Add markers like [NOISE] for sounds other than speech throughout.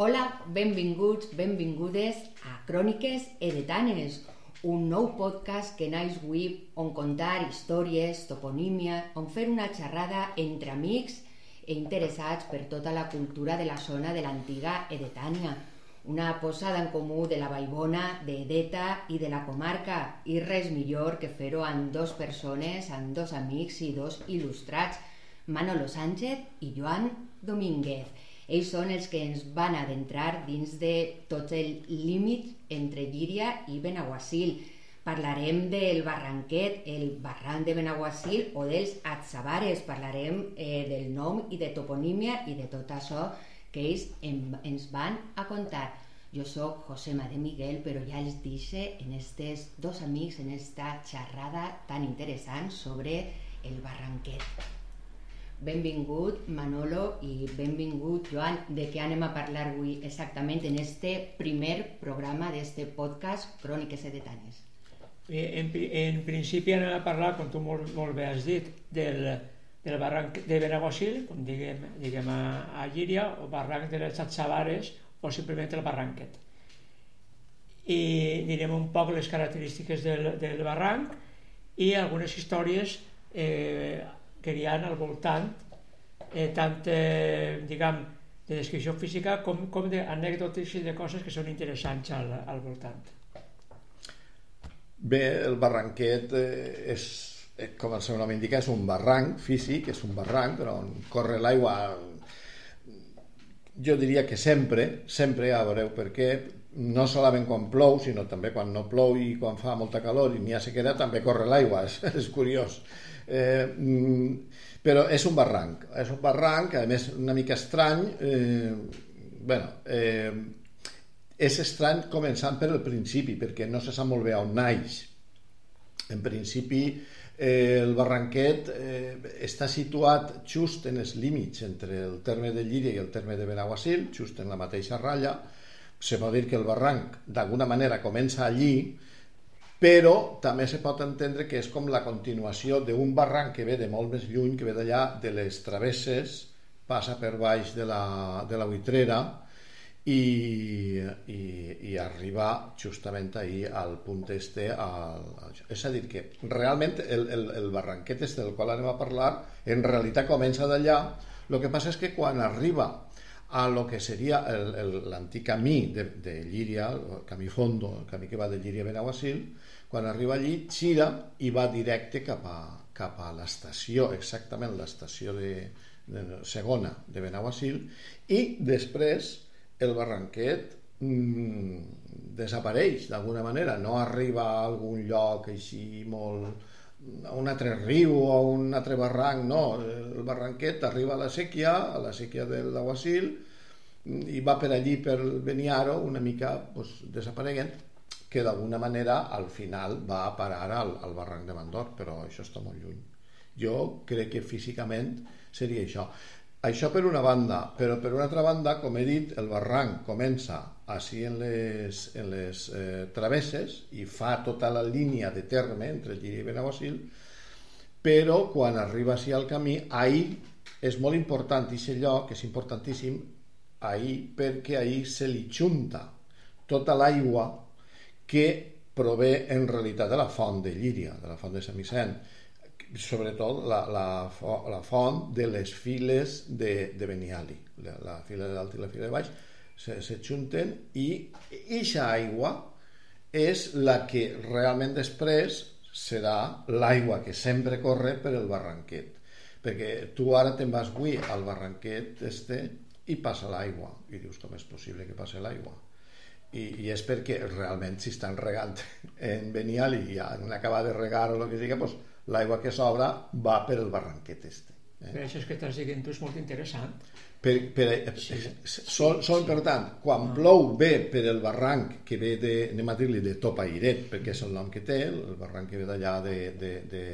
Hola, benvinguts, benvingudes a Cròniques Heretanes, un nou podcast que naix avui on contar històries, toponímia, on fer una xerrada entre amics e interessats per tota la cultura de la zona de l'antiga Edetània, una posada en comú de la Vallbona, d'Edeta i de la comarca, i res millor que fer-ho amb dos persones, amb dos amics i dos il·lustrats, Manolo Sánchez i Joan Domínguez. Ells són els que ens van adentrar dins de tots els límits entre Llíria i Benaguasil. Parlarem del Barranquet, el barranc de Benaguasil o dels Atzabares. Parlarem eh, del nom i de toponímia i de tot això que ells em, ens van a contar. Jo sóc José de Miguel, però ja els dixe en estes dos amics en esta xerrada tan interessant sobre el Barranquet. Benvingut Manolo i benvingut Joan. De què anem a parlar avui exactament en este primer programa d'este podcast Cròniques Edetanes? En, en principi anem a parlar, com tu molt, molt bé has dit, del, del barranc de Benaguasil, com diguem, diguem a, a Llíria, o barranc de les Atzabares, o simplement el barranquet. I direm un poc les característiques del, del barranc i algunes històries eh, que hi ha al voltant, eh, tant, eh, diguem, de descripció física com, com d'anècdotes i de coses que són interessants al, al voltant. Bé, el barranquet eh, és, eh, com el seu nom indica, és un barranc físic, és un barranc, on corre l'aigua jo diria que sempre, sempre, ja veureu per què, no solament quan plou, sinó també quan no plou i quan fa molta calor i n'hi ha sequera, també corre l'aigua, és, [LAUGHS] és curiós. Eh, mm, però és un barranc, és un barranc, a més una mica estrany, eh, bueno, eh, és estrany començant per el principi, perquè no se sap molt bé on naix. En principi, eh, el Barranquet eh, està situat just en els límits entre el terme de Llíria i el terme de Benaguasil, just en la mateixa ratlla. Se pot dir que el barranc d'alguna manera comença allí, però també se pot entendre que és com la continuació d'un barranc que ve de molt més lluny, que ve d'allà de les travesses, passa per baix de la, de la Buitrera i, i, i arriba justament ahir al punt este al, al, és a dir que realment el, el, el barranquet este del qual anem a parlar en realitat comença d'allà. El que passa és que quan arriba a lo que seria l'antic camí de, de Llíria, el camí fondo, el camí que va de Llíria a Benaguasil, quan arriba allí gira i va directe cap a, cap a l'estació, exactament l'estació de, de segona de Benaguasil, i després el barranquet mmm, desapareix d'alguna manera, no arriba a algun lloc així molt a un altre riu o a un altre barranc, no, el barranquet arriba a la sèquia, a la sèquia del Daguasil, i va per allí per Beniaro una mica pues, desapareguent que d'alguna manera al final va a parar al, al barranc de Mandor però això està molt lluny. Jo crec que físicament seria això. Això per una banda però per una altra banda, com he dit el barranc comença així en les, en les eh, travesses i fa tota la línia de terme entre Llíria i Benaguasil però quan arriba així al camí ahir és molt important aquest lloc, és importantíssim ahir perquè ahir se li junta tota l'aigua que prové en realitat de la font de Llíria, de la font de Sant Vicent, sobretot la, la, la font de les files de, de Beniali, la, la fila de dalt i la fila de baix, se, se junten i eixa aigua és la que realment després serà l'aigua que sempre corre per el barranquet perquè tu ara te'n vas avui al barranquet este i passa l'aigua i dius com és possible que passi l'aigua i, i és perquè realment si estan regant [LAUGHS] en Benial i han acabat de regar o el que sigui, pues, l'aigua que s'obre va per el barranquet este. Eh? Per això és que estàs dient tu és molt interessant. Per, per, sí. són, són, per tant, quan ah. plou ve per el barranc que ve de, anem a dir-li, de Topairet, perquè és el nom que té, el barranc que ve d'allà de, de, de,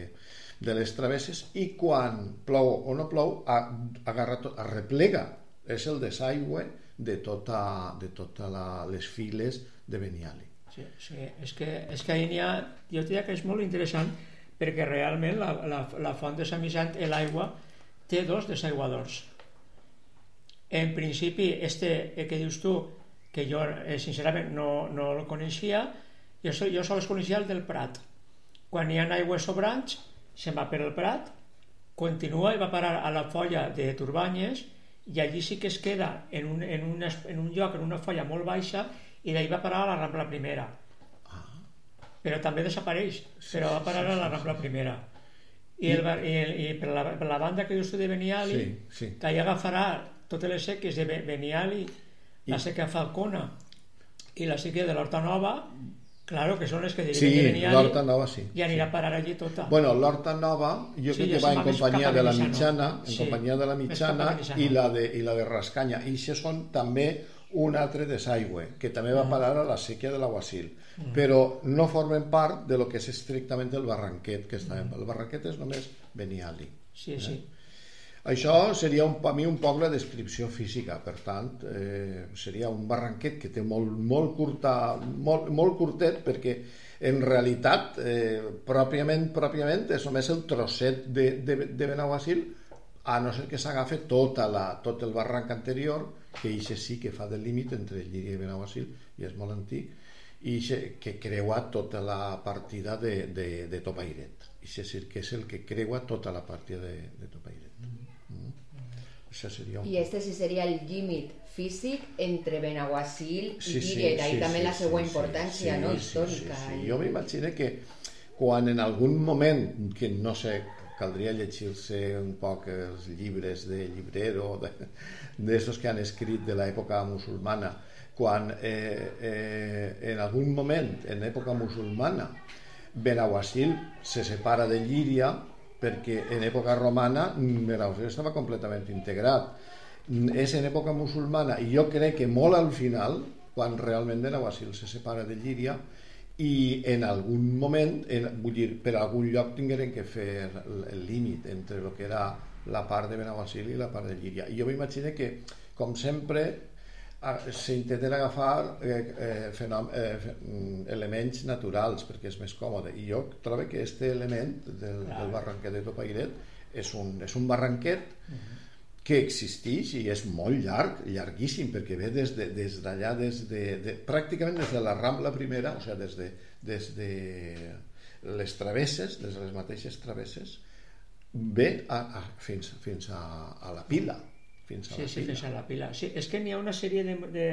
de les travesses, i quan plou o no plou, agarra tot, arreplega, és el desaigüe, de tota, de tota la, les files de Beniali. Sí, sí. És, que, és que ahir ha, jo diria que és molt interessant perquè realment la, la, la font de Sant Vicent, l'aigua, té dos desaiguadors. En principi, este que dius tu, que jo eh, sincerament no, no el coneixia, jo, jo sols coneixia el del Prat. Quan hi ha aigües sobrants, se'n va per el Prat, continua i va parar a la folla de Turbanyes i allí sí que es queda en un, en un, en un lloc, en una folla molt baixa i d'ahir va parar a la Rambla Primera. Ah. Però també desapareix, però va parar a la Rambla Primera. I, el, i, el, i per, la, per la banda que tu de Beniali, Sí, sí. d'ahir agafarà totes les seques de Be- Beniali, la seca Falcona i la seca de l'Horta Nova, claro que són les que deriven Sí, de Beniali, l'Horta Nova sí. i anirà a parar allí tota. Bueno, l'Horta Nova jo Sí, crec que va en companyia de la mitjana, en Sí, companyia de la mitjana i la de, i la de Rascanya. I això són també un altre desaigüe, que també Mm. va parar a la sèquia de l'Aguasil. Però no formen part de lo que és estrictament el barranquet que està. Mm. El barranquet és només Beniali. Sí, sí. Això seria un, per mi un poc la descripció física, per tant, eh, seria un barranquet que té molt, molt, curta, molt, molt curtet perquè en realitat, eh, pròpiament, pròpiament, és només el trosset de, de, de Benaguasil, a no ser que s'agafi tota la, tot el barranc anterior, que ixe sí que fa del límit entre Llíria i Benaguasil, i és molt antic, i que creua tota la partida de, de, de Topairet. Ixe sí que és el que creua tota la partida de, de Topairet. Això seria un... I este sí seria el límit físic entre Benaguasil i Sí, sí, Llíria, i sí, també sí, la seva sí, importància sí, no? sí, històrica. Sí, sí. i- Jo m'imagino que quan en algun moment, que no sé, caldria llegir-se un poc els llibres de llibrero, d'estos que han escrit de l'època musulmana, quan eh, eh, en algun moment, en època musulmana, Benaguasil se separa de Llíria perquè en època romana Benaguasil estava completament integrat. És en època musulmana i jo crec que molt al final, quan realment Benaguasil se separa de Llíria, i en algun moment, en, vull dir, per algun lloc tingueren que fer el, límit entre el que era la part de Benaguasil i la part de Llíria. I jo m'imagino que, com sempre, s'intenten agafar eh, eh, eh, mm, elements naturals perquè és més còmode. I jo trobo que este element del, del barranquet de Topairet és un, és un barranquet que existeix i és molt llarg, llarguíssim, perquè ve des de, des d'allà, des de, de, pràcticament des de la Rambla primera, o sigui, des de, des de les travesses, des de les mateixes travesses, ve a, a, fins, fins a, a la pila. Fins a Sí, la sí, pila. fins a la pila. Sí, és que n'hi ha una sèrie de, de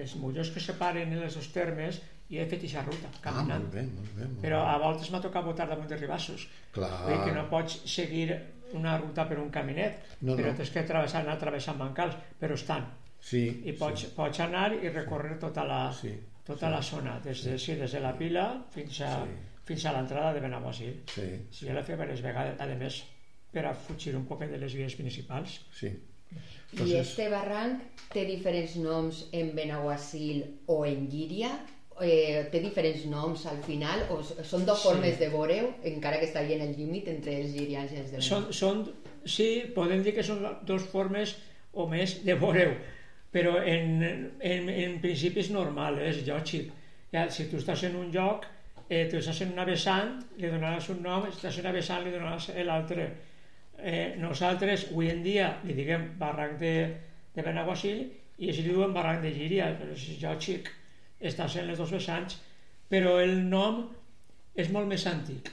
els mullons que separen en els dos termes i he fet aquesta ruta, Ah, caminant. molt bé, molt bé. Molt Però a voltes m'ha tocat botar damunt de ribassos. Clar. Vull que no pots seguir una ruta per un caminet, No, però no. tens que travessar, anar travessant bancals, però estan. Sí, I pots, sí, pots anar i recórrer tota la, Sí, tota la zona, des de, sí, des de la pila fins a, Sí. fins a l'entrada de Benaguasil. sí, Sí, jo l'he fet diverses vegades, a més, per a fugir un poc de les vies principals. sí. I Entonces- este barranc té diferents noms en Benaguasil o en Llíria? Eh, té diferents noms al final? O són dos Sí. formes de veure encara que està en el límit entre els llirians i els de Són, són, sí, podem dir que són dues formes o més de veureu, però en, en, en principi és normal, és lògic. Ja, si tu estàs en un lloc, eh, tu estàs en una vessant, li donaràs un nom, si estàs en una vessant, li donaràs l'altre. Eh, nosaltres, avui en dia, li diguem barranc de, de Benaguasil i li diuen barranc de Llíria, però és lògic, estàs en les dues vessants, però el nom és molt més antic.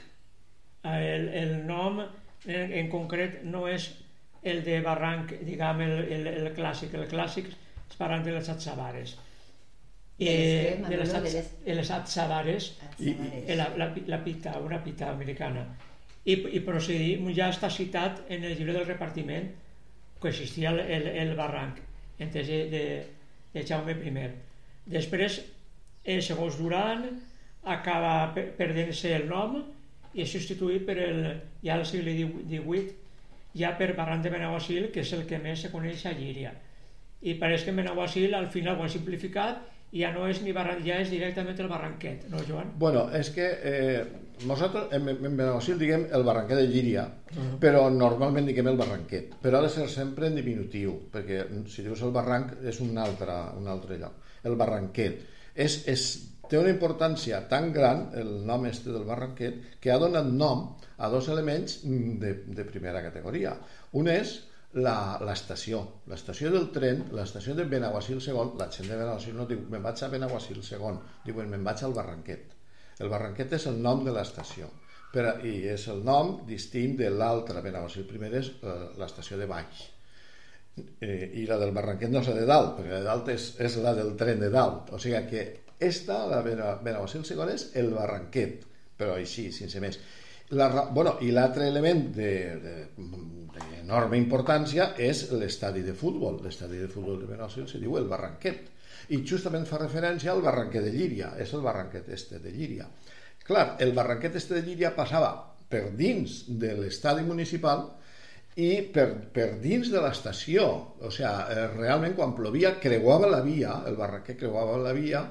Eh, El, el nom en, en concret no és el de barranc, diguem, el, el, el clàssic. El clàssic és barranc de les les què, de les? De les- I- eh, la, la, la pita, una pita americana. I, i procedim, ja està citat en el llibre del repartiment que existia el, el, el barranc entès de, de, Jaume I. Després, eh, segons Duran, acaba pe- perdent-se el nom i és substituït per el, ja al segle XVIII, ja per Barranc de Benaguasil, que és el que més se coneix a Llíria. I pareix que en Benaguasil al final ho han simplificat i ja no és ni barranc, ja és directament el barranquet, no, Joan? Bueno, és que eh, nosaltres en, en Benaguasil diguem el barranquet de Llíria, però normalment diguem el barranquet, però ha de ser sempre en diminutiu, perquè si dius el barranc és un altre, un altre lloc. El barranquet és, és, té una importància tan gran, el nom este del barranquet, que ha donat nom a dos elements de, de primera categoria. Un és la- l'estació. L'estació del tren, l'estació de Benaguasil II, la gent de Benaguasil no diu me'n vaig a Benaguasil II, diuen me'n vaig al Barranquet. El Barranquet és el nom de l'estació però, i és el nom distint de l'altra. Benaguasil I és eh, l'estació de baix. Eh, I la del Barranquet no és la de dalt, perquè la de dalt és, és la del tren de dalt. O sigui que esta, la Bena- Benaguasil II, és el Barranquet, però així, sense més. La, bueno, I l'altre element d'enorme importància és l'estadi de futbol. L'estadi de futbol de Benaguasil se diu el Barranquet. I justament fa referència al Barranquet de Llíria. És el Barranquet este de Llíria. Clar, el Barranquet este de Llíria passava per dins de l'estadi municipal i per, per dins de l'estació. O sigui, eh, realment quan plovia creuava la via, el Barranquet creuava la via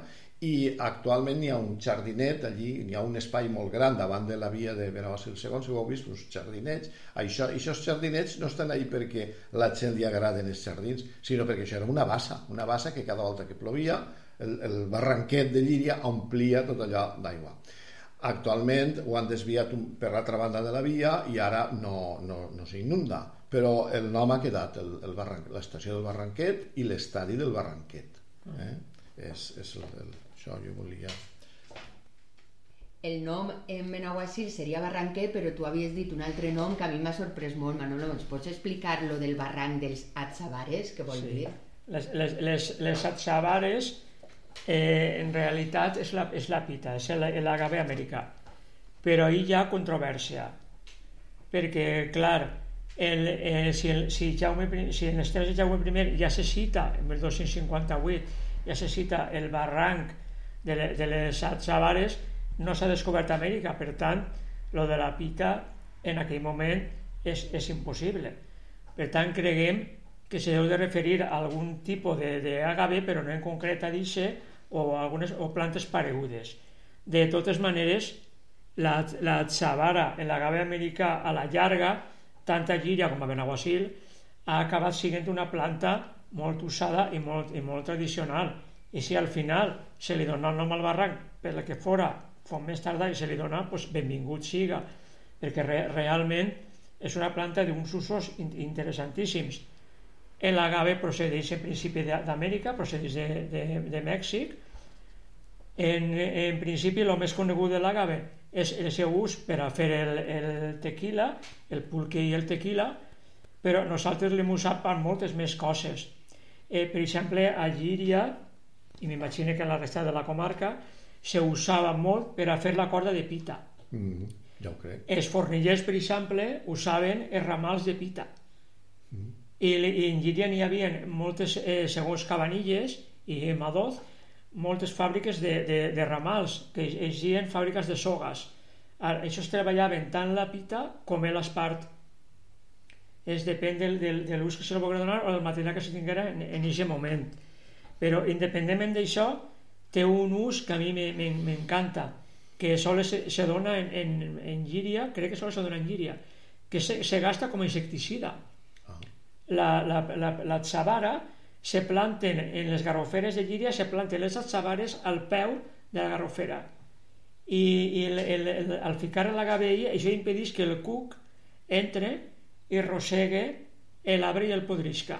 i actualment hi ha un jardinet allí, hi ha un espai molt gran davant de la via de Benaguasil II, si ho heu vist, uns jardinets. Això, aquests jardinets no estan ahí perquè la gent li agraden els jardins, sinó perquè això era una bassa, una bassa que cada volta que plovia el, el barranquet de Llíria omplia tot allò d'aigua. Actualment ho han desviat per l'altra banda de la via i ara no, no, no s'inunda, però el nom ha quedat l'estació del Barranquet i l'estadi del Barranquet. Eh? És, és el, el, això jo volia... El nom en Benaguasil seria Barranquer, però tu havies dit un altre nom que a mi m'ha sorprès molt, Manolo. Ens pots explicar lo del barranc dels Atzabares, què vol Sí. dir? Les, les, les, les atzabares eh, en realitat és la, és la pita, és el- l'agave americà. Però hi ha controvèrsia, perquè, clar, el, eh, si, el, si, Jaume, si en les tres de Jaume I ja se cita, en 1258, ja se cita el barranc de, le, de les no s'ha descobert a Amèrica, per tant, lo de la pita en aquell moment és, és impossible. Per tant, creguem que se deu de referir a algun tipus d'agave, però no en concret a dice, o, algunes, o plantes paregudes. De totes maneres, la, la xavara, l'agave americà a la llarga, tant a Llíria com a Benaguasil, ha acabat sent una planta molt usada i molt, i molt tradicional. I si al final se li dona el nom al barranc per la que fora fon més tardà i se li dona, doncs benvingut siga, perquè re, realment és una planta d'uns usos in, interessantíssims. L'agave procedeix en principi d'Amèrica, procedeix de, de, de Mèxic. En, en principi, el més conegut de l'agave és el seu ús per a fer el, el tequila, el pulque i el tequila, però nosaltres l'hem usat per moltes més coses. Eh, per exemple, a Llíria, i m'imagino que en la resta de la comarca, se usava molt per a fer la corda de pita. Mm, ja ho crec. Els fornillers, per exemple, usaven els ramals de pita. I, li- i en Llíria n'hi havia moltes, eh, segons Cabanilles i Madoz, moltes fàbriques de, de, de ramals, que es deien fàbriques de sogas. Ara, Això es treballaven tant la pita com l'espart. És depèn del, del, de l'ús que se li vulgui donar o del material que se tinguera en aquest moment. Però independentment d'això, té un ús que a mi me- me- m'encanta, que sols se, se dona en, en, en Llíria, crec que sols se dona en Llíria, que se, se gasta com a insecticida. Ah. La, la, la, la xavara se planten en les garroferes de Llíria, se planten les xavares al peu de la garrofera. I, i el, el, el, al ficar la gavella, això impedeix que el cuc entre i rossegue l'arbre i el podrisca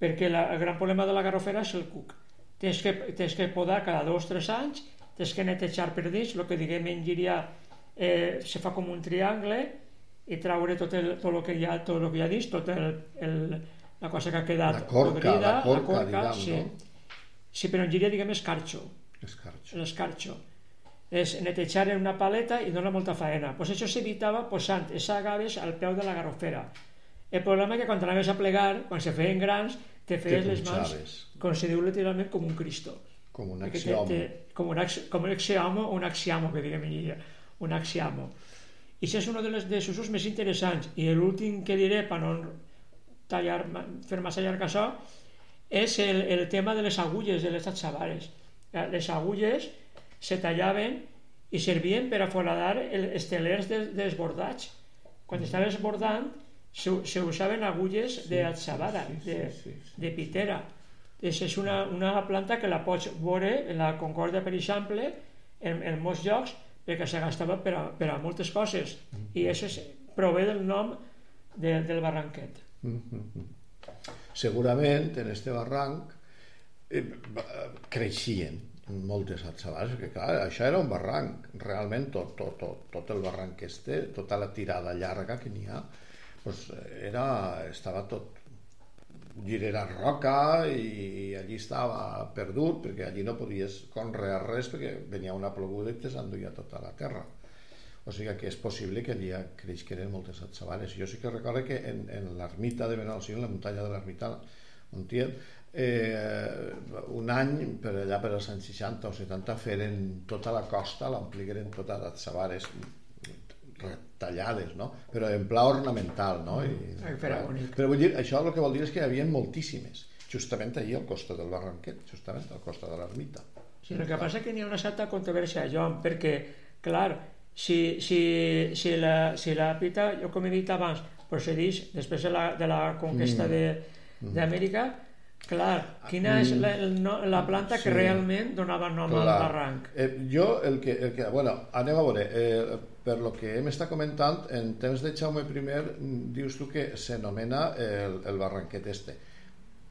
perquè la, el gran problema de la garrofera és el cuc. Tens que, tens que podar cada dos o tres anys, tens que netejar per dins, el que diguem en llirià eh, se fa com un triangle i traure tot el, tot el que hi ha, tot el que hi ha dins, tot el, el, la cosa que ha quedat La corca, podrida, la corca, diguem, sí. no? Sí, però en llirià diguem escarxo, Escarxo. l'escarxo. És netejar en una paleta i dona molta faena. Pues això s'evitava posant les agaves al peu de la garrofera. El problema és que quan anaves a plegar, quan se feien grans, te feies les mans, com se diu literalment, com un cristo. Com un axioma. Te, te, com, un, ax- com un axioma o un axiamo, que diguem en. Un axiamo. I això és un dels, dels usos més interessants. I l'últim que diré, per no tallar, fer massa llarg això, és el, el tema de les agulles de les atxavares. Eh, Les agulles se tallaven i servien per a foradar el- els telers de, dels bordats. Quan estaves bordant, se, se usaven agulles de atxavara, sí, sí, de, sí, sí. de pitera. És, és una, una planta que la pots veure en la Concòrdia, per exemple, en, en molts llocs, perquè se gastava per a, per a moltes coses. I això és, prové del nom de, del barranquet. Segurament en este barranc eh, creixien moltes atzabares, perquè clar, això era un barranc, realment tot, tot, tot, tot el barranc que este, tota la tirada llarga que n'hi ha, pues era, estava tot gir era roca i allí estava perdut perquè allí no podies conrear res perquè venia una ploguda i te s'enduia tota la terra. O sigui que és possible que allí creixeren moltes atzabares jo sí que recordo que en, en l'ermita de Benalcí en la muntanya de l'ermita Montiel eh, un any per allà per als anys 60 o 70 feren tota la costa l'ompligueren tota d'atzabares tallades, no? però en pla ornamental. No? I, Ai, però, però vull dir, això el que vol dir és que hi havia moltíssimes, justament allí al costat del barranquet, justament al costat de l'ermita. Sí, el que passa que n'hi ha una certa controvèrsia, Joan, perquè, clar, si, si, si, la, si la pita, jo com he dit abans, procedeix després de la, de la conquesta mm. d'Amèrica, mm Clar, quina és la, la planta que sí. realment donava nom Clar. al barranc? Eh, jo, el que, el que... Bueno, anem a veure. Eh, per lo que hem estat comentant, en temps de Jaume I dius tu que s'anomena el, el barranquet este.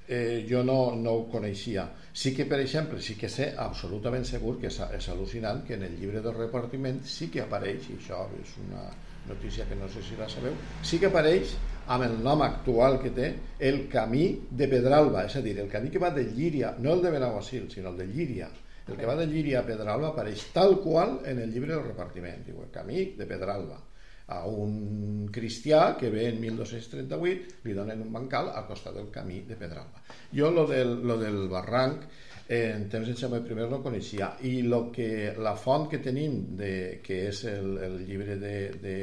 Eh, jo no, no ho coneixia. Sí que, per exemple, sí que sé absolutament segur que és, és al·lucinant que en el llibre de repartiment sí que apareix, i això és una notícia que no sé si la sabeu, sí que apareix amb el nom actual que té, el camí de Pedralba, és a dir, el camí que va de Llíria, no el de Benaguasil, sinó el de Llíria. El que va de Llíria a Pedralba apareix tal qual en el llibre del repartiment, diu el camí de Pedralba. A un cristià que ve en 1238 li donen un bancal al costat del camí de Pedralba. Jo lo del, lo del barranc en temps de Xavier I no coneixia. I lo que, la font que tenim de, que és el, el llibre de, de,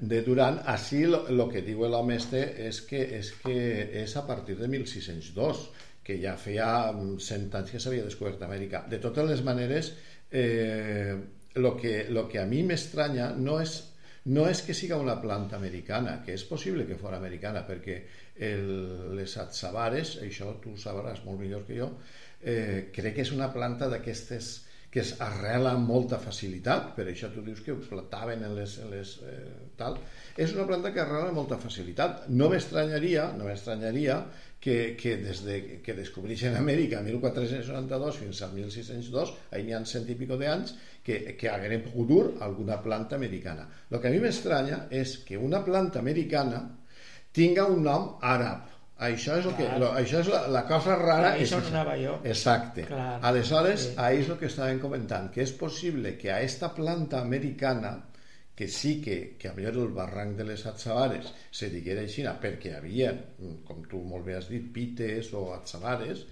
de Durant així el que diu l'home este és que, és que és a partir de 1602 que ja feia 100 anys que s'havia descobert Amèrica. De totes les maneres eh, lo, que, lo que a mi m'estranya no és no és que siga una planta americana, que és possible que fos americana, perquè el, les atzabares, això tu sabràs molt millor que jo, eh, crec que és una planta d'aquestes que es arrela amb molta facilitat, per això tu dius que ho plantaven en les, en les eh, tal. És una planta que arrela amb molta facilitat. No m'estranyaria, no m'estranyaria que, que des de que descobreixen Amèrica 1492 fins al 1602, ahir n'hi ha cent i pico d'anys, que, que hagueren pogut dur alguna planta americana. El que a mi m'estranya és que una planta americana tinga un nom àrab això és, el que, lo, això és la, la cosa rara. Clar, això anava jo. Exacte. Clar. Aleshores, sí. ahí és el que estàvem comentant, que és possible que a esta planta americana, que sí que, que a millor el barranc de les Atzabares se diguera així, perquè hi havia, com tu molt bé has dit, pites o Atzabares,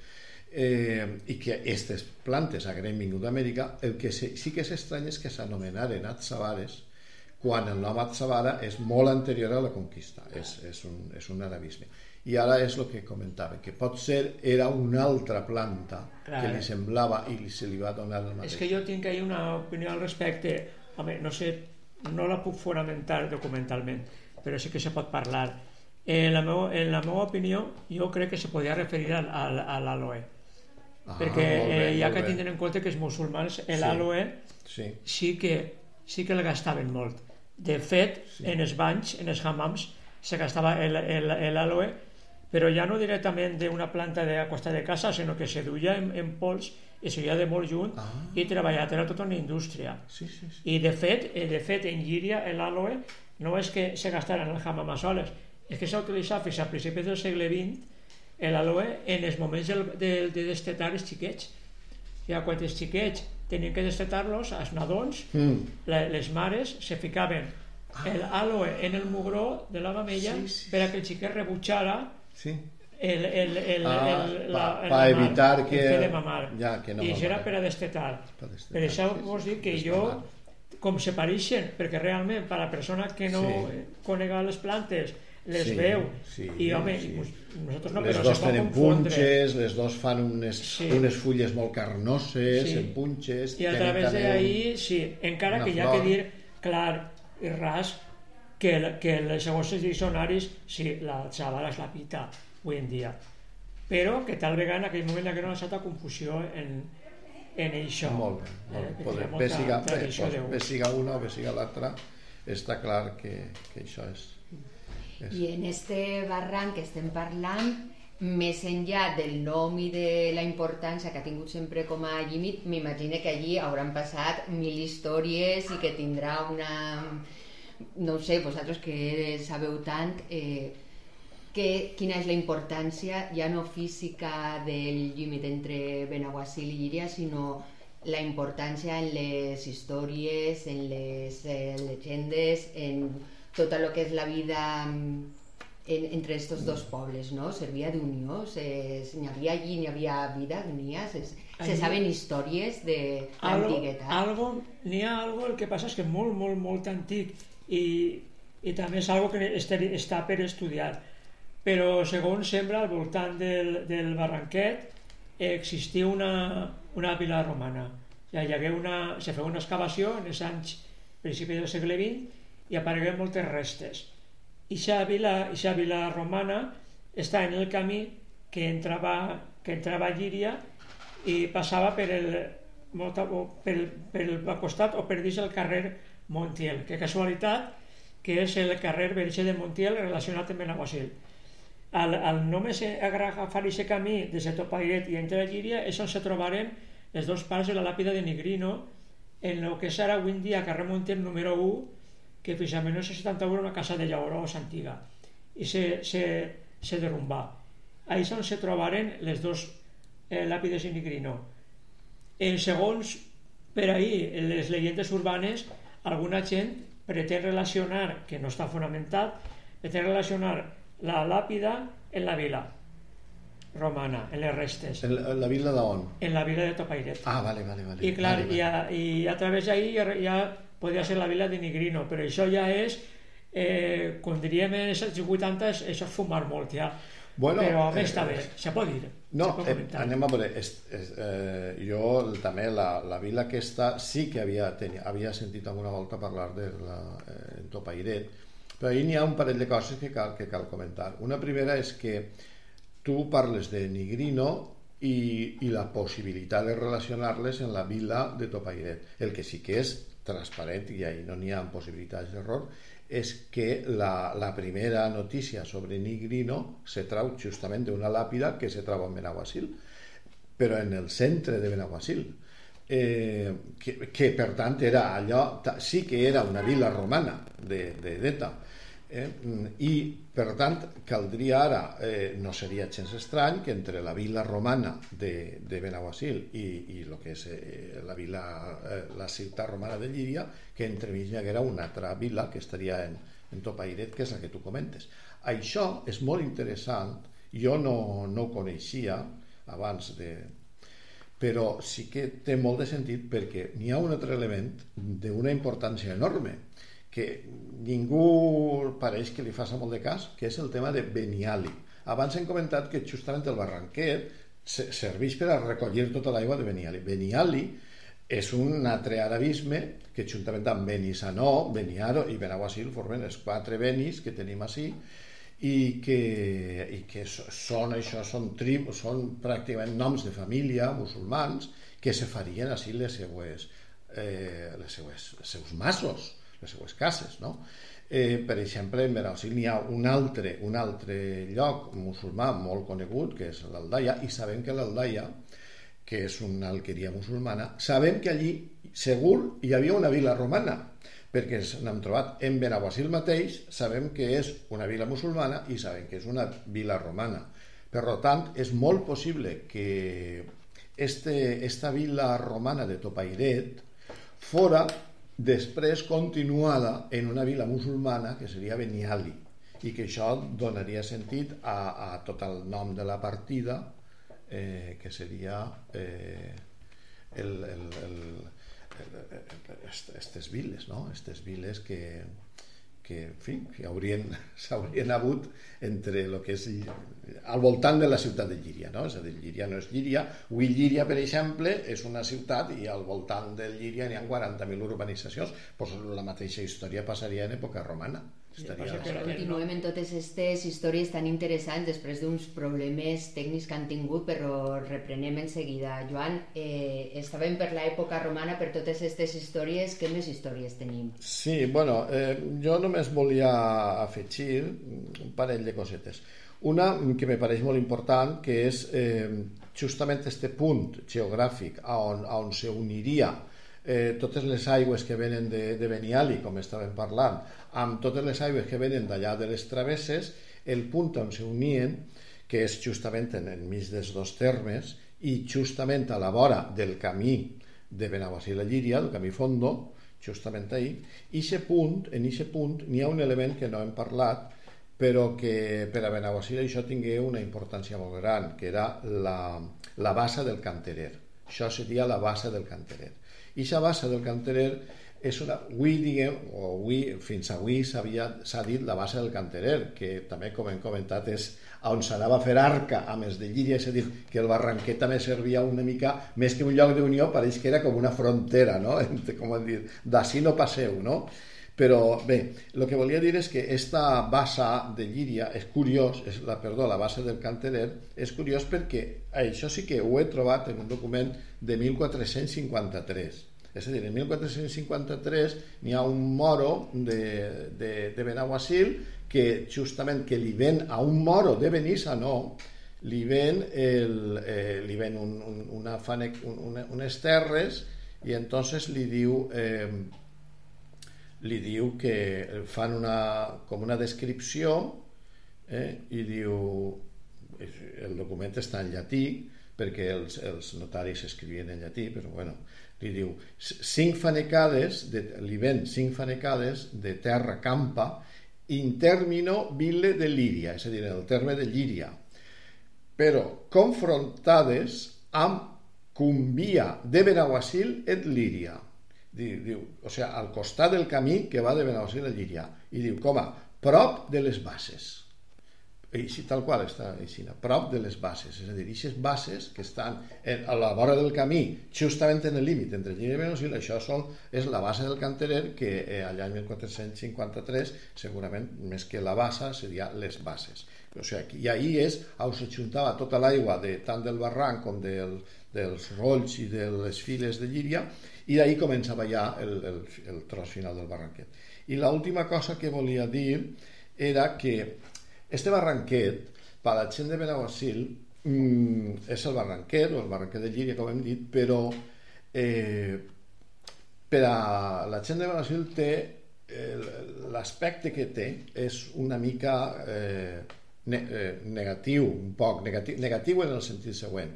eh, i que aquestes plantes hagueren vingut d'Amèrica, el que sí, sí que és estrany és que s'anomenaren Atzabares quan el nom Atzabara és molt anterior a la conquista, és, és, un, és un arabisme i ara és el que comentava, que pot ser era una altra planta Clar. que li semblava i se li va donar el mateix. És que jo tinc ahí una opinió al respecte, home, no sé, no la puc fonamentar documentalment, però sí que se pot parlar. En la, meu, en la meva opinió, jo crec que se podia referir a, a, a l'aloe. Ah, perquè bé, eh, ha que tindre en compte que els musulmans l'aloe sí. sí. sí, que, sí que el gastaven molt. De fet, sí. en els banys, en els hammams, se gastava l'aloe però ja no directament d'una planta de a costa de casa, sinó que se duia en, en pols i se duia de molt junt ah. i treballat, era tota una indústria. Sí, sí, sí. I de fet, eh, de fet en Llíria l'àloe no és que se gastara en el hammam soles, és que s'ha utilitzat fins a principis del segle XX l'àloe en els moments de, de, de destetar els xiquets. Ja quan els xiquets tenien que destetar-los, els nadons, mm. les mares se ficaven ah. l'àloe en el mugró de la mamella sí, sí, per a que el xiquet rebutjara Sí. El, el, el, ah, el, la, pa, pa evitar que... El de mamar. Ja, que no I això era per a destetar. Per, destetar, per això sí, vos dic que jo, com se pareixen, perquè realment per a la persona que no sí. conega les plantes les sí, veu sí, i home, sí. nosaltres no, les dos tenen punxes, les dos fan unes, sí. unes fulles molt carnoses sí. en punxes i a través d'ahir, sí, encara que hi ha que dir clar i ras que, que les segons els diccionaris sí, la xavala és la pita avui en dia però que tal vegada en aquell moment hi hagués una certa confusió en, en això molt bé, molt bé. Eh, bé, siga, bé, bé, bé siga una o bé siga l'altra està clar que, que això És... I en este barranc que estem parlant, més enllà del nom i de la importància que ha tingut sempre com a límit, m'imagino que allí hauran passat mil històries i que tindrà una... No sé, vosaltres que sabeu tant, eh, que, quina és la importància, ja no física del límit entre Benaguasil i Llíria, sinó la importància en les històries, en les eh, llegendes, en tot el que és la vida en, entre estos dos pobles, ¿no? Servia d'unió, n'hi havia allí, n'hi havia vida, n'hi ha, se, se saben històries de l'antiguetat. Algo, n'hi ha algo, el que passa és que molt, molt, molt antic i, i també és algo que està per estudiar. Però segons sembla, al voltant del, del Barranquet existia una, una vila romana. Hi hagué una, se feia una excavació en els anys principi del segle XX i aparegueren moltes restes Ixa vila, ixa vila romana està en el camí que entrava, que entrava a Llíria i passava per el, per, per el costat o per dins el carrer Montiel. Que casualitat que és el carrer Verge de Montiel relacionat amb Benaguasil. Al, al només agafar aquest camí des de Topairet i entre Llíria és on se trobarem les dos parts de la làpida de Nigrino en el que ara avui dia carrer Montiel número 1 que fins a 1971 era una casa de llaurós antiga i se, se, se derrumbà. Ahí on se trobaren les dos eh, làpides in Nigrino. En segons, per ahir, en les llegendes urbanes, alguna gent pretén relacionar, que no està fonamentat, pretén relacionar la làpida en la vila romana, en les restes. En la, en la vila d'on? En la vila de Topairet. Ah, vale, vale, vale. I clar, vale, vale. I, a, i a través d'ahir ja, ja podria ser la vila de Nigrino, però això ja és, eh, com diríem en els 80, això és fumar molt ja. Bueno, però a més eh, està bé, se pot dir. No, pot eh, anem a veure, és, és, eh, jo també la, la vila aquesta sí que havia, tenia, havia sentit alguna volta parlar de la, eh, Topairet, però ahir n'hi ha un parell de coses que cal, que cal comentar. Una primera és que tu parles de Nigrino i, i la possibilitat de relacionar-les en la vila de Topairet. El que sí que és transparent i ahí no n'hi ha possibilitats d'error és que la, la primera notícia sobre Nigrino se trau justament d'una làpida que se troba en Benaguasil però en el centre de Benaguasil. Eh, que, que per tant era allò sí que era una vila romana de, de Deta Eh? I, per tant, caldria ara, eh, no seria gens estrany que entre la vila romana de, de Benaguasil i, i el que és eh, la vila, eh, la ciutat romana de Llíria, que entremig hi haguera una altra vila que estaria en, en Topairet, que és la que tu comentes. Això és molt interessant, jo no, no ho coneixia abans de, però sí que té molt de sentit perquè n'hi ha un altre element d'una importància enorme que ningú pareix que li faça molt de cas, que és el tema de Beniali. Abans hem comentat que justament el barranquet serveix per a recollir tota l'aigua de Beniali. Beniali és un altre arabisme que juntament amb Benissanó, Beniaro i Benaguasil formen els quatre benis que tenim així i que, i que són això, són, tribus, són pràcticament noms de família musulmans que se farien així les seues, eh, les seues, els seus massos les seues cases, no? Eh, per exemple, en Benaguasil n'hi ha un altre, un altre lloc musulmà molt conegut, que és l'Aldaia, i sabem que l'Aldaia, que és una alqueria musulmana, sabem que allí segur hi havia una vila romana, perquè n'hem trobat en Benaguasil mateix, sabem que és una vila musulmana i sabem que és una vila romana. Per tant, és molt possible que este, esta vila romana de Topairet fora després continuada en una vila musulmana que seria Beniali i que això donaria sentit a, a tot el nom de la partida eh, que seria eh, el, el, el, aquestes viles no? aquestes viles que, que, en fi, haurien, [LAUGHS] s'haurien hagut entre el que és al voltant de la ciutat de Llíria, no? És a dir, Llíria no és Llíria. Avui Llíria, per exemple, és una ciutat i al voltant de Llíria n'hi ha 40.000 urbanitzacions. Pues la mateixa història passaria en època romana. Estaria... que Continuem en totes aquestes històries tan interessants després d'uns problemes tècnics que han tingut, però reprenem en seguida. Joan, eh, estàvem per l'època romana, per totes aquestes històries, què més històries tenim? Sí, bueno, eh, jo només volia afegir un parell de cosetes. Una que me pareix molt important, que és eh, justament este punt geogràfic a on, a on se uniria eh, totes les aigües que venen de, de Beniali, com estàvem parlant, amb totes les aigües que venen d'allà de les travesses, el punt on se unien, que és justament en enmig dels dos termes, i justament a la vora del camí de Benaguasil a Llíria, el camí Fondo, justament ahí, i punt, en aquest punt n'hi ha un element que no hem parlat, però que per a Benaguasil això tingué una importància molt gran, que era la, la bassa del canterer. Això seria la bassa del canterer. I aquesta bassa del canterer és una, avui diguem, o avui, fins avui s'ha dit la bassa del canterer, que també com hem comentat és on s'anava a fer arca a més de Llíria, és a dir, que el Barranquet també servia una mica, més que un lloc d'unió, pareix que era com una frontera, no? [LAUGHS] Com hem dit, d'ací no passeu, no? Però bé, el que volia dir és que esta bassa de Llíria és curiós, és la, perdó, la bassa del Canterer, és curiós perquè això sí que ho he trobat en un document de 1453. És a dir, en 1453 n'hi ha un moro de, de, de Benaguasil que justament que li ven a un moro de Benissanó li ven, el, eh, li ven un, un, una fane, un, una, unes terres i entonces li diu eh, li diu que fan una, com una descripció eh, i diu el document està en llatí perquè els, els notaris escrivien en llatí però bueno, li diu cinc fanecades de, li ven cinc fanecades de terra campa in termino ville de Líria és a dir, en el terme de Llíria però confrontades amb Cumbia de Benaguasil et Líria diu, diu, o sigui, al costat del camí que va de Benaguasil a Llíria i diu, com a prop de les bases així tal qual està així, a prop de les bases és a dir, aquestes bases que estan en, a la vora del camí, justament en el límit entre Llíria i Benaguasil, això sol, és la base del canterer que eh, allà en 1453 segurament més que la bassa seria les bases o sigui, i ahir és on s'ajuntava tota l'aigua de, tant del barranc com del, dels rolls i de les files de Llíria i d'ahir començava ja el, el, el tros final del barranquet. I l'última cosa que volia dir era que este barranquet, per la gent de Benaguasil, mmm, és el barranquet, o el barranquet de Llíria, com hem dit, però eh, per a la gent de Benaguasil té l'aspecte que té és una mica eh, ne eh, negatiu, un poc negatiu, negatiu en el sentit següent.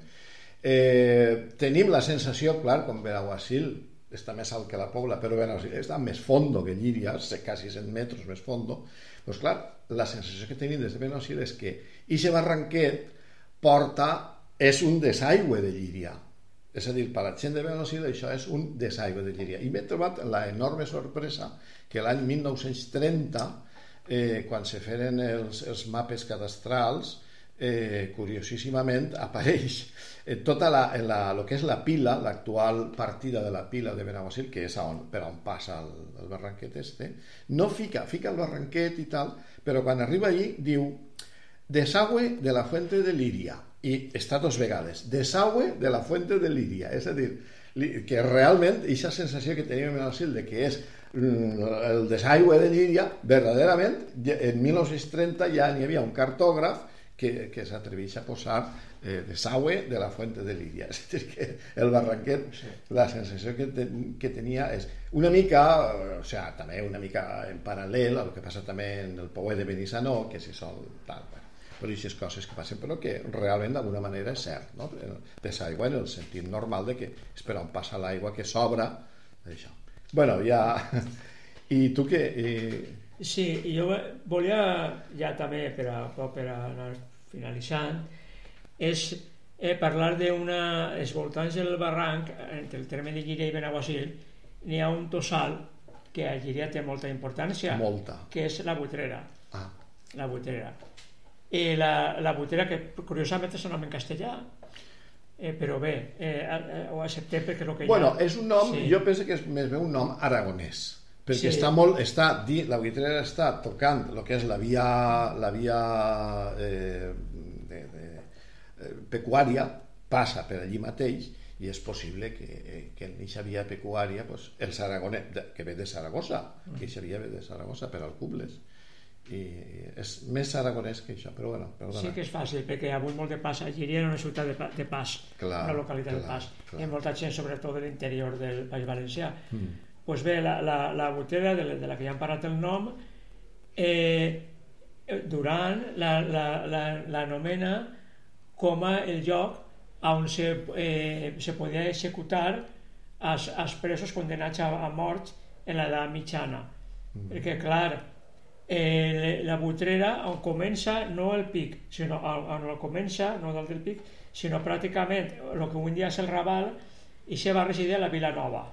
Eh, tenim la sensació, clar, com Benaguasil està més alt que la Pobla, però Benaguasil està més fondo que Llíria, quasi 100 metres més fondo, doncs clar, la sensació que tenim des de Benaguasil és que aquest barranquet porta, és un desaigüe de Llíria, és a dir, per a la gent de Benaguasil això és un desaigüe de Llíria. I m'he trobat la enorme sorpresa que l'any 1930, eh, quan se feren els, els mapes cadastrals, eh, curiosíssimament apareix eh, tota la, la, lo que és la pila, l'actual partida de la pila de Benaguasil, que és on, per on passa el, el barranquet este, no fica, fica el barranquet i tal, però quan arriba allí diu desagüe de la fuente de Líria i està dos vegades, desagüe de la fuente de Líria, és a dir, que realment aquesta sensació que teníem en el de que és el desaigüe de Líria, verdaderament, en 1930 ja n'hi havia un cartògraf que, que s'atreveix a posar eh, desagüe de la fuente de Líria. [LAUGHS] És a dir, que el barranquet, sí. la sensació que, te, que tenia és una mica, o sigui, també una mica en paral·lel al que passa també en el Pouet de Benissanó, que si sol tal, bueno, per aquestes coses que passen, però que realment d'alguna manera és cert, no? Desaigua en el sentit normal de que és per on passa l'aigua que sobra, això. Bueno, ja... [LAUGHS] I tu què? I... Sí, jo volia ja també per a, per a anar finalitzant és eh, parlar d'una els voltants del barranc entre el terme de Llíria i Benaguasil n'hi ha un tossal que a Llíria té molta importància molta. que és la butrera ah. la butrera i la, la butrera que curiosament és un nom en castellà eh, però bé, eh, ho acceptem perquè és el que bueno, hi ha. és un nom, sí. jo penso que és més bé un nom aragonès perquè Sí. està molt, està, la Buitrera està tocant el que és la via, la via eh, de, de, eh, pecuària, passa per allí mateix i és possible que, eh, que en aquesta via pecuària pues, els aragonès, de- que ve de Saragossa, que aquesta via ve de Saragossa per Alcubles, i és més aragonès que això, però bueno, perdona. Sí que és fàcil, perquè hagut molt de pas. Llíria era una ciutat de, de pas, Clar, una localitat de clar, pas. clar. Hi ha molta gent, sobretot de l'interior del País Valencià. Mm. Pues bé, la, la, la botella de, la- de la que ja hem parlat el nom, eh, Duran l'anomena la, la, l'anomena com a el lloc on se, eh, se podia executar als, als presos condenats a, a mort en l'edat mitjana. Mm. Perquè, clar, eh, la butrera on comença no el pic, sinó on, on el comença, no dalt del pic, sinó pràcticament el que en dia és el Raval, i se va residir a la Vila Nova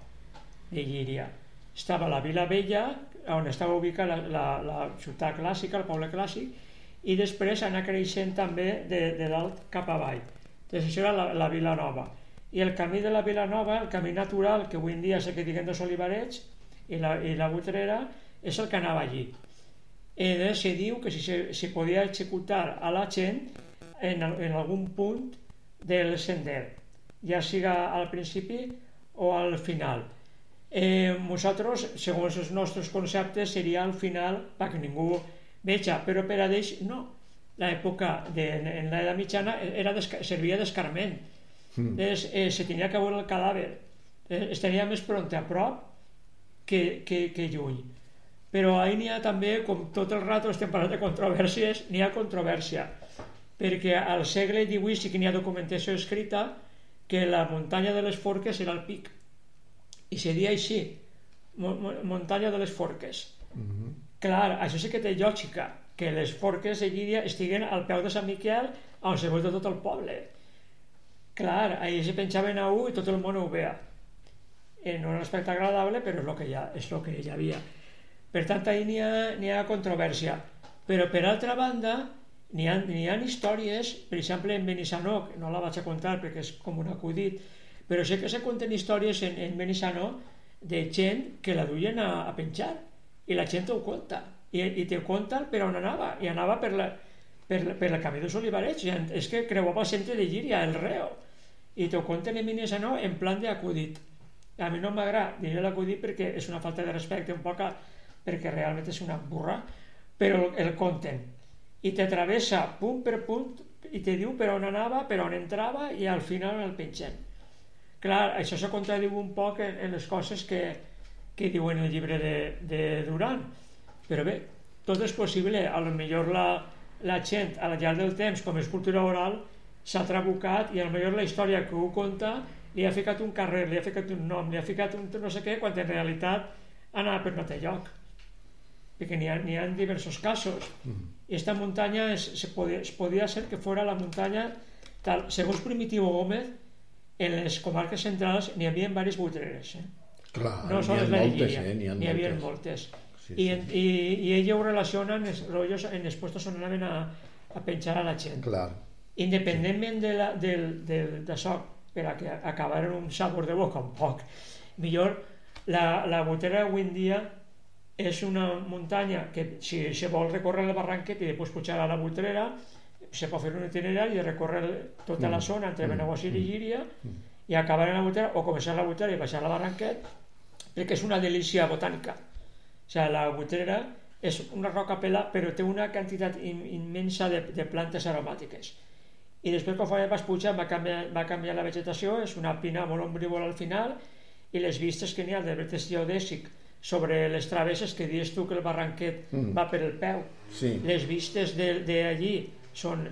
de Llíria. Estava la Vila Vella, on estava ubicada la, la, la ciutat clàssica, el poble clàssic, i després anar creixent també de, de dalt cap avall. Doncs això era la, la Vila Nova. I el camí de la Vila Nova, el camí natural, que avui en dia és el que diguem dels Olivarets, i la, i la Butrera, és el que anava allí. I llavors se diu que si se, se podia executar a la gent en, en algun punt del sender, ja siga al principi o al final. Eh, nosaltres, segons els nostres conceptes, seria al final perquè ningú veja, però per a ells no. L'època de, en l'edat mitjana era servia d'escarment. Mm. Entonces, eh, se tenia que veure el cadàver. Eh, estaria més pront a prop que, que, que lluny. Però ahir n'hi ha també, com tot el rato estem parlant de controvèrsies, n'hi ha controvèrsia. Perquè al segle XVIII sí que n'hi ha documentació escrita que la muntanya de les Forques era el pic. I se dia així, muntanya de les Forques. Clar, això sí que té lògica, que les forques de Llíria estiguen al peu de Sant Miquel on se veu de tot el poble. Clar, ahir se penjaven a un i tot el món ho veia. Eh, no era un aspecte agradable, però és el que ha, és el que hi havia. Per tant, ahir n'hi ha, ha controvèrsia. Però, per altra banda, n'hi ha, ha històries, per exemple, en Benissanó, no la vaig a contar perquè és com un acudit, però sé que se conten històries en, en Benissanó de gent que la duien a, a penjar i la gent ho conta. I, i te conta per on anava i anava per, la, per, la, per el camí dels Olivarets i és que creuava el centre de Llíria, el Reo i t'ho conten en Benissanó en plan d'acudit. A mi no m'agrada dir l'acudit perquè és una falta de respecte un poc a, perquè realment és una burra però el, el conten. I te travessa punt per punt i te diu per on anava, per on entrava i al final el pengen clar, això se contradiu un poc en, en les coses que, que diuen el llibre de, de Duran. Però bé, tot és possible. A lo millor la, la gent al llarg del temps com és cultura oral s'ha trabucat i a lo millor la història que ho conta li ha ficat un carrer, li ha ficat un nom li ha ficat un no sé què, quan en realitat anava per un altre lloc. Perquè n'hi ha, ha diversos casos. I esta muntanya es, se podia, es podia ser que fora la muntanya tal, segons Primitivo Gómez en les comarques centrals n'hi havia diverses butreres eh? Clar, no n'hi sols la de moltes, eh? N'hi ha n'hi havia moltes. moltes Sí, I, sí. en, i, i ella ho relaciona en els, rotllos, en els puestos on anaven a, a penjar a la gent Clar. independentment de la, del, del, d'això per a que acabaren un sabor de boca un poc millor la, la botera avui en dia és una muntanya que si se vol recórrer el barranquet i després pujar a la Butrera se pot fer un itinerari de recórrer tota la zona entre Benaguasil i Llíria i acabar en la Butrera o començar la Butrera i baixar la barranquet perquè és una delícia botànica. O sigui, la Butrera és una roca pela però té una quantitat im immensa de, de plantes aromàtiques. I després quan vas pujar va canviar, va canviar la vegetació és una pina molt ombrívola al final i les vistes que n'hi ha de vertes geodèsic sobre les travesses que dius tu que el barranquet Mm. va per el peu. Sí. les vistes d'allí són,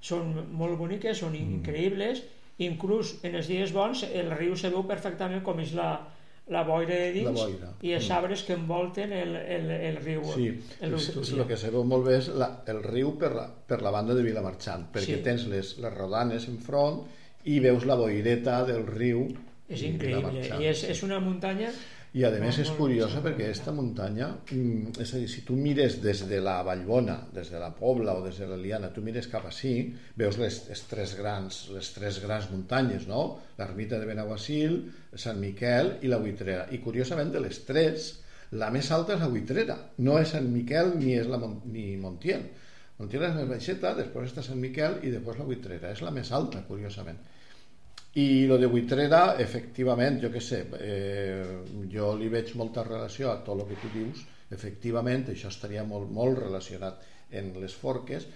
són molt boniques, són Mm. increïbles inclús en els dies bons el riu se veu perfectament com és la, la boira de dins boira. i els Mm. arbres que envolten el, el, el riu Sí, el Túria. el que se veu molt bé és la, el riu per la, per la banda de Vilamarxant, perquè Sí. tens les, les rodanes enfront i veus la boireta del riu és increïble i és, és una muntanya I a més és curiosa perquè aquesta muntanya, mm, és a dir, si tu mires des de la Vallbona, des de la Pobla o des de la Liana, tu mires cap així, veus les, les, tres, grans, les tres grans muntanyes, no? L'ermita de Benaguasil, Sant Miquel i la Buitrera. I curiosament de les tres, La més alta és la Buitrera, no és Sant Miquel ni és la Mon ni Montiel. Montiel és més baixeta, després està Sant Miquel i després la Buitrera. És la més alta, curiosament. I lo de Buitrera, efectivament, jo que sé, eh, jo li veig molta relació a tot el que tu dius, efectivament, això estaria molt, molt relacionat en les forques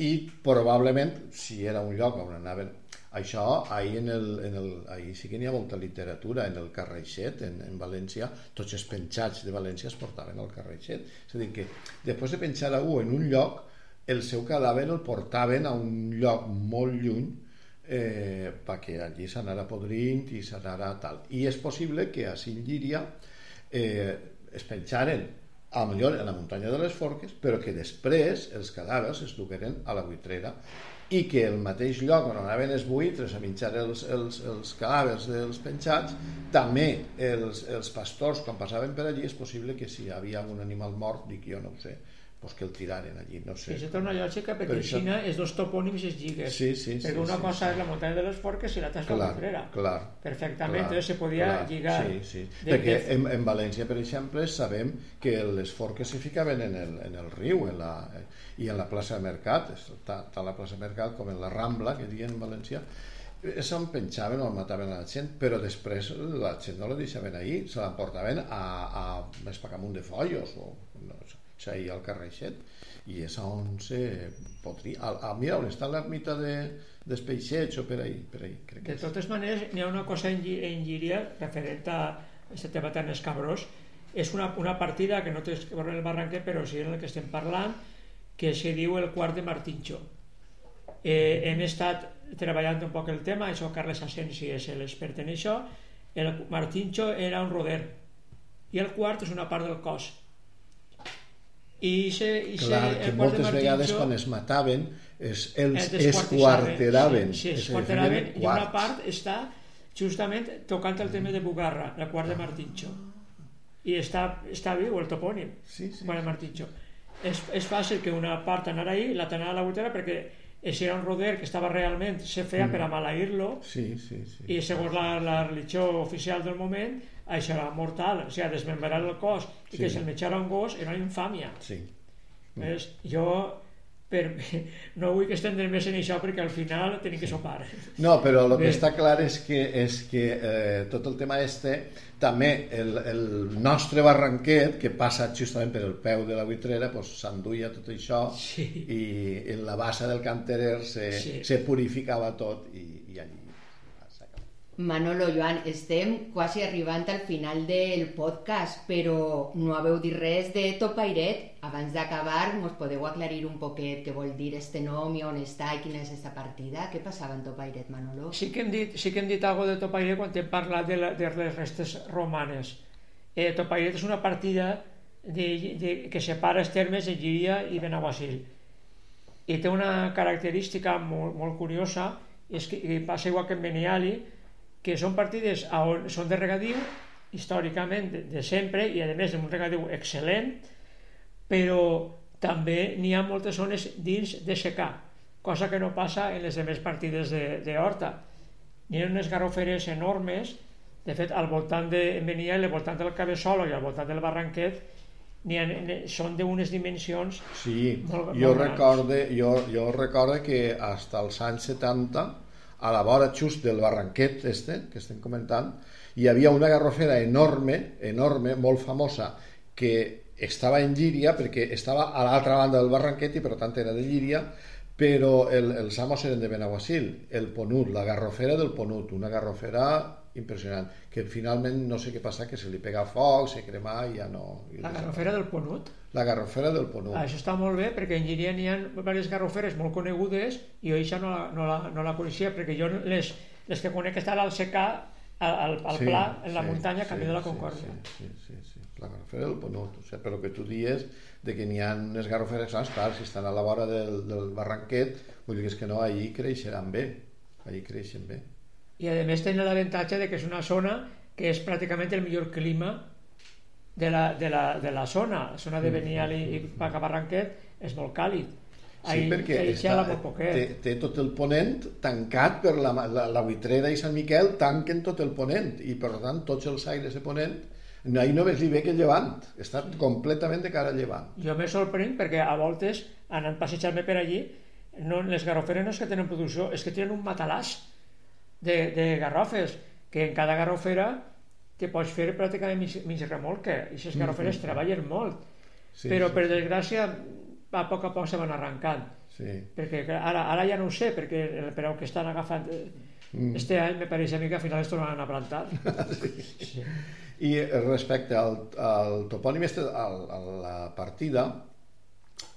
i probablement, si era un lloc on anaven això, ahir, en el, en el, ahir sí que n'hi ha molta literatura, en el Carreixet, en, en València, tots els penjats de València es portaven al Carreixet. És a dir, que després de penjar a un en un lloc, el seu cadàver el portaven a un lloc molt lluny eh, perquè allí s'anara podrint i s'anara tal. I és possible que a Singíria eh, es penjaren a millor a la muntanya de les Forques, però que després els cadàvers es dugueren a la buitrera i que el mateix lloc on anaven els buitres a menjar els, els, els cadàvers dels penjats, també els, els pastors, quan passaven per allí, és possible que si hi havia un animal mort, dic jo no ho sé, pues que el tiraren allí, no sé. Això té una lògica perquè en això... Xina és dos topònims es lligues. Sí, sí, perquè sí, una sí, cosa sí. és la muntanya de les Forques i l'altra és la Buitrera. Clar, Perfectament, clar, entonces se podia clar, lligar. Sí, sí. De, perquè de... en, en València, per exemple, sabem que les forques se ficaven en el, en el riu en la, i en la plaça de Mercat, tant a la plaça de Mercat com en la Rambla, que diuen en València, se'n penjaven o mataven a la gent, però després la gent no la deixaven ahir, se l'emportaven a, a més per amunt de Follos o no, ahir al carreixet i és on se podria... A, a, mira, on està l'ermita de, dels peixets o per ahí, per ahí crec que De totes maneres, n'hi ha una cosa en, en Llíria referent a aquest tema tan escabrós, és una, una partida que no té que veure el barranquer, però sí en el que estem parlant, que se diu el quart de Martinxo. Eh, hem estat treballant un poc el tema, això Carles Asensi és l'expert en això, el Martinxo era un roder, i el quart és una part del cos. I, se, i se, Clar, que moltes vegades quan es mataven es, els es esquarteraven. Sí, sí Es esquarteraven i una part està justament tocant el tema de Bugarra, la quart de Martinxo. I està, està viu el topònim, Sí, sí. quart de Martinxo. És, és fàcil que una part anara ahí, l'altra anara a la botera, perquè si era un roder que estava realment, se feia per amalair-lo, Sí, sí, sí. i segons la, la religió oficial del moment, això era mortal, o sigui, desmembrar el cos i Sí. que se'l menjara un gos era una infàmia. sí. Ves? Jo per, [LAUGHS] no vull que estendre més en això perquè al final tenim que sopar. No, però el que està clar és que, és que eh, tot el tema este, també el, el nostre barranquet, que passa justament per el peu de la buitrera, pues, s'enduia tot això Sí. i en la bassa del canterer se, Sí. se purificava tot i, i allí. Manolo, Joan, estem quasi arribant al final del podcast, però no haveu dit res de Topairet. Abans d'acabar, mos podeu aclarir un poquet què vol dir este nom i on està i quina és esta partida? Què passava en Topairet, Manolo? Sí que hem dit, sí que hem dit alguna de Topaire quan hem parlat de, la, de les restes romanes. Eh, Topairet és una partida de, de, que separa els termes de Llíria i Benaguasil. I té una característica molt, molt curiosa, és que i passa igual que en Beniali, que són partides on són de regadiu, històricament de, de sempre, i a més un regadiu excel·lent, però també n'hi ha moltes zones dins de secà, cosa que no passa en les demés partides de, de horta. N'hi ha unes garroferes enormes, de fet, al voltant de Beniel, al voltant del Cabeçolo i al voltant del Barranquet, ha, són d'unes dimensions Sí, Molt- jo, molt grans. recorde, jo, jo recorde que fins als anys 70, a la vora just del barranquet este, que estem comentant, hi havia una garrofera enorme, enorme, molt famosa, que estava en Llíria, perquè estava a l'altra banda del barranquet i per tant era de Llíria, però el, els amos eren de Benaguasil, el Ponut, la garrofera del Ponut, una garrofera impressionant, que finalment no sé què passa, que se li pega foc, se crema i ja no... i La garrofera del Ponut. La garrofera del. Ah, això està molt bé perquè en Llíria n'hi ha diverses garroferes molt conegudes i jo això no la, no la, no la coneixia perquè jo les, les que conec estan al secà, al, al, al pla, en la muntanya, camí de la Concòrdia. Sí, sí, sí, sí. La garrofera del Ponut. O sigui, però que tu dies de que n'hi ha unes garroferes grans, clar, si estan a la vora del, del barranquet, vull dir que és que no, allí creixeran bé. Allí creixen bé. I a més tenen l'avantatge de que és una zona que és pràcticament el millor clima de la, de la, de la zona. La zona de Benial i, i Paca Barranquet és molt càlid. Sí, perquè ahí està, té, té tot el ponent tancat per la, la, la buitrera i Sant Miquel tanquen tot el ponent i per tant tots els aires de ponent no, ahir només li veig el llevant, està completament de cara al llevant. Jo me sorprenc perquè a voltes, anant passejar-me per allí, no, les garroferes no és que tenen producció, és que tenen un matalàs de, de garrofes, que en cada garrofera te pots fer pràcticament mig, mig remolque, i aquestes garroferes mm -hmm. treballen molt, sí, però sí, per desgràcia a poc a poc se van arrencant. Sí. Perquè ara, ara ja no ho sé, perquè el preu que estan agafant eh, mm. este any me pareix a mi que al final es tornaran a plantar. sí. [LAUGHS] sí. I respecte al, al topònim, este, al, a la partida,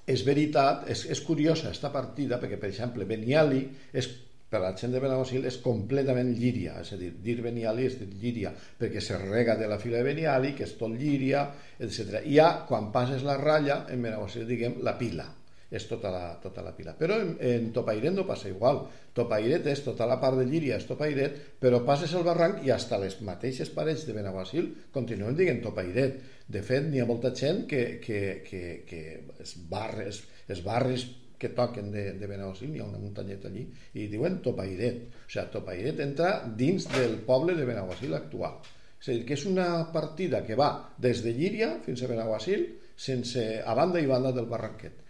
és veritat, és, és curiosa aquesta partida, perquè, per exemple, Beniali és per la gent de Benaguasil és completament llíria, és a dir, dir Beniali és dir llíria, perquè se rega de la fila de Beniali, que és tot llíria, etc. I ja, quan passes la ratlla, en Benaguasil diguem la pila, és tota la, tota la pila. Però en, en Topairet no passa igual. Topairet és tota la part de Llíria, és Topairet, però passes el barranc i hasta les mateixes parets de Benaguasil continuen dient Topairet. De fet, n'hi ha molta gent que, que, que, que es barres, es barres que toquen de, de Benaguasil, hi ha una muntanyeta allí, i diuen Topairet. O sigui, Topairet entra dins del poble de Benaguasil actual. És a dir, que és una partida que va des de Llíria fins a Benaguasil, sense, a banda i banda del barranquet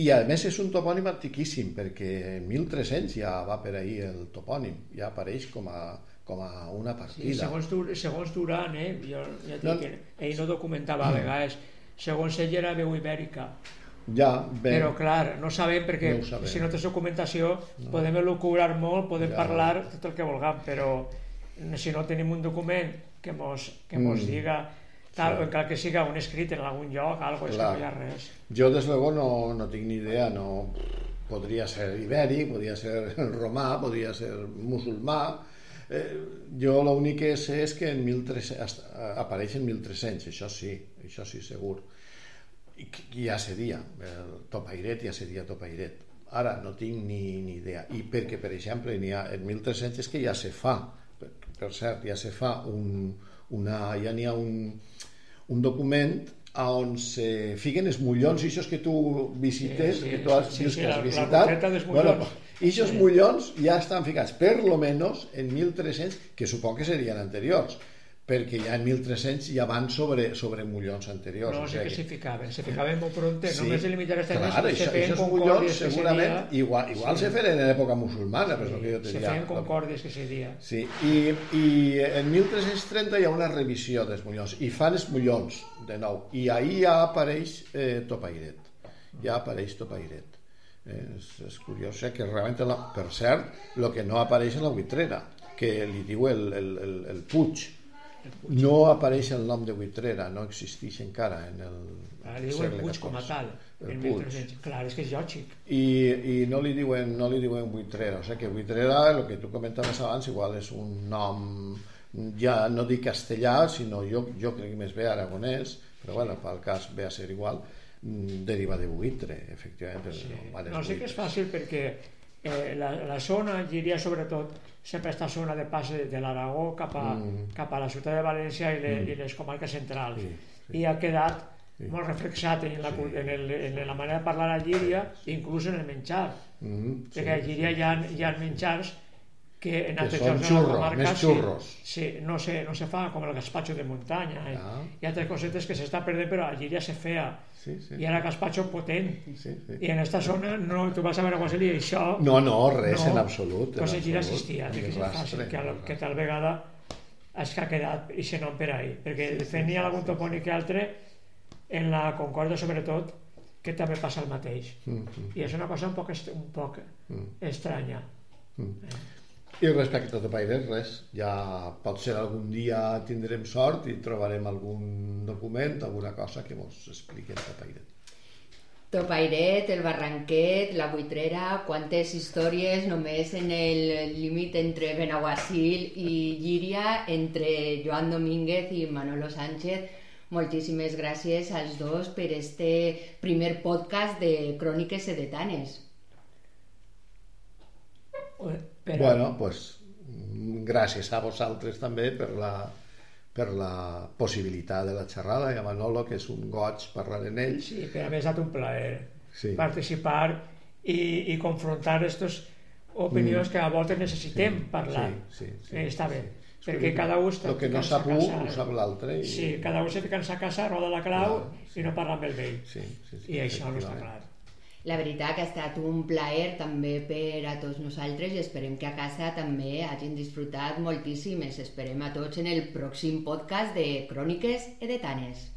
i a més és un topònim antiquíssim, perquè en 1300 ja va per ahir el topònim, ja apareix com a, com a una partida. Sí, segons, segons Duran, eh, jo ja dic no, que ell no documentava a vegades, segons ell era veu ibèrica. Ja, bé. Però clar, no sabem perquè no sabem. si no tens documentació no. podem elucubrar molt, podem ja. parlar tot el que vulguem, però si no tenim un document que mos, que mos mm. diga Tal, sí. encara que siga un escrit en algun lloc, algo, és que no hi ha res. Jo, des luego, no, no tinc ni idea, no... Podria ser ibèric, podria ser [LAUGHS] romà, podria ser musulmà, Eh, jo l'únic que sé és que en 1300, apareix en 1300, això sí, això sí, segur. I, i ja seria, el Topairet ja seria Topairet. Ara no tinc ni, ni idea. I perquè, per exemple, ha, en 1300 és que ja se fa, per, per cert, ja se fa un, una, ja n'hi ha un, un document on se fiquen els mullons ixos que tu visites, sí, sí, que tu has, sí, sí, que has la, visitat. La bueno, i aquests sí. mullons ja estan ficats, per lo menos, en 1300, que suposo que serien anteriors perquè ja en 1300 ja van sobre, sobre mullons anteriors. No, o sigui que, que s'hi ficaven, s'hi ficaven molt pronte, sí, només limitar les tècniques, clar, se feien concòrdies segurament, seria... igual, igual sí. se feien en època musulmana, sí, però que jo te Se feien concòrdies que seria. Sí, i, i en 1330 hi ha una revisió dels mullons, i fan els mullons, de nou, i ahir ja apareix eh, Topairet, ja apareix Topairet. Eh, és, és curiós, eh, que realment, la, per cert, el que no apareix en la buitrera, que li diu el, el, el, el Puig, no apareix el nom de Buitrera, no existeix encara en el Ara li diuen Puig com a tal, el Puig. Clar, és que és lògic. I, i no li diuen, no li diuen Buitrera, o sigui que Buitrera, el que tu comentaves abans, igual és un nom ja no dic castellà, sinó jo, jo crec més bé aragonès, però bueno, pel cas ve a ser igual, mm, deriva de buitre, efectivament. Sí. No, no sé que és fàcil perquè eh, la, la zona, diria sobretot, sempre està zona de pas de, de l'Aragó cap, a, mm. cap a la ciutat de València i, le, mm. i les comarques centrals. Sí, sí. I ha quedat sí. molt reflexat en la, sí. en, el, en la manera de parlar a Llíria, inclús en el menjar. Mm, sí, perquè a Llíria sí. hi, ha, hi ha menjars que en altres que són xurros, comarca, més xurros. Sí, sí, no, se, no se fa com el gazpacho de muntanya eh? ah. i altres cosetes que s'està perdent però a Llíria se feia sí, sí. i era gazpacho potent sí, sí. i en esta zona no, tu vas a veure Guasel i això no, no, res no, en absolut pues en Llíria existia que, fàcil, que, que tal vegada és que ha quedat i se nom per ahí perquè sí, sí, tenia sí, algun topònic que altre en la Concòrdia sobretot que també passa el mateix mm -hmm. i és una cosa un poc, un poc mm. estranya mm. Eh? I respecte a Topairet, res. Ja pot ser algun dia tindrem sort i trobarem algun document, alguna cosa que ens expliqui Topairet. Topairet, el Barranquet, la Buitrera, quantes històries només en el límit entre Benaguasil i Llíria, entre Joan Domínguez i Manolo Sánchez. Moltíssimes gràcies als dos per este primer podcast de Cròniques Sedetanes. Però... Bueno, pues, gràcies a vosaltres també per la, per la possibilitat de la xerrada i a Manolo, que és un goig parlar en ell. Sí, per a més ha estat un plaer sí. participar i, i confrontar aquestes opinions mm. que a voltes necessitem parlar. Sí, sí, sí. Eh, està bé. perquè cada un està El que no sap a un, ho sap l'altre. I... Sí, cada un se fica en sa casa, roda la clau i no parla amb el vell. Sí, sí, sí, I això no està clar. La veritat que ha estat un plaer també per a tots nosaltres i esperem que a casa també hagin disfrutat moltíssim. Esperem a tots en el pròxim podcast de Cròniques Edetanes.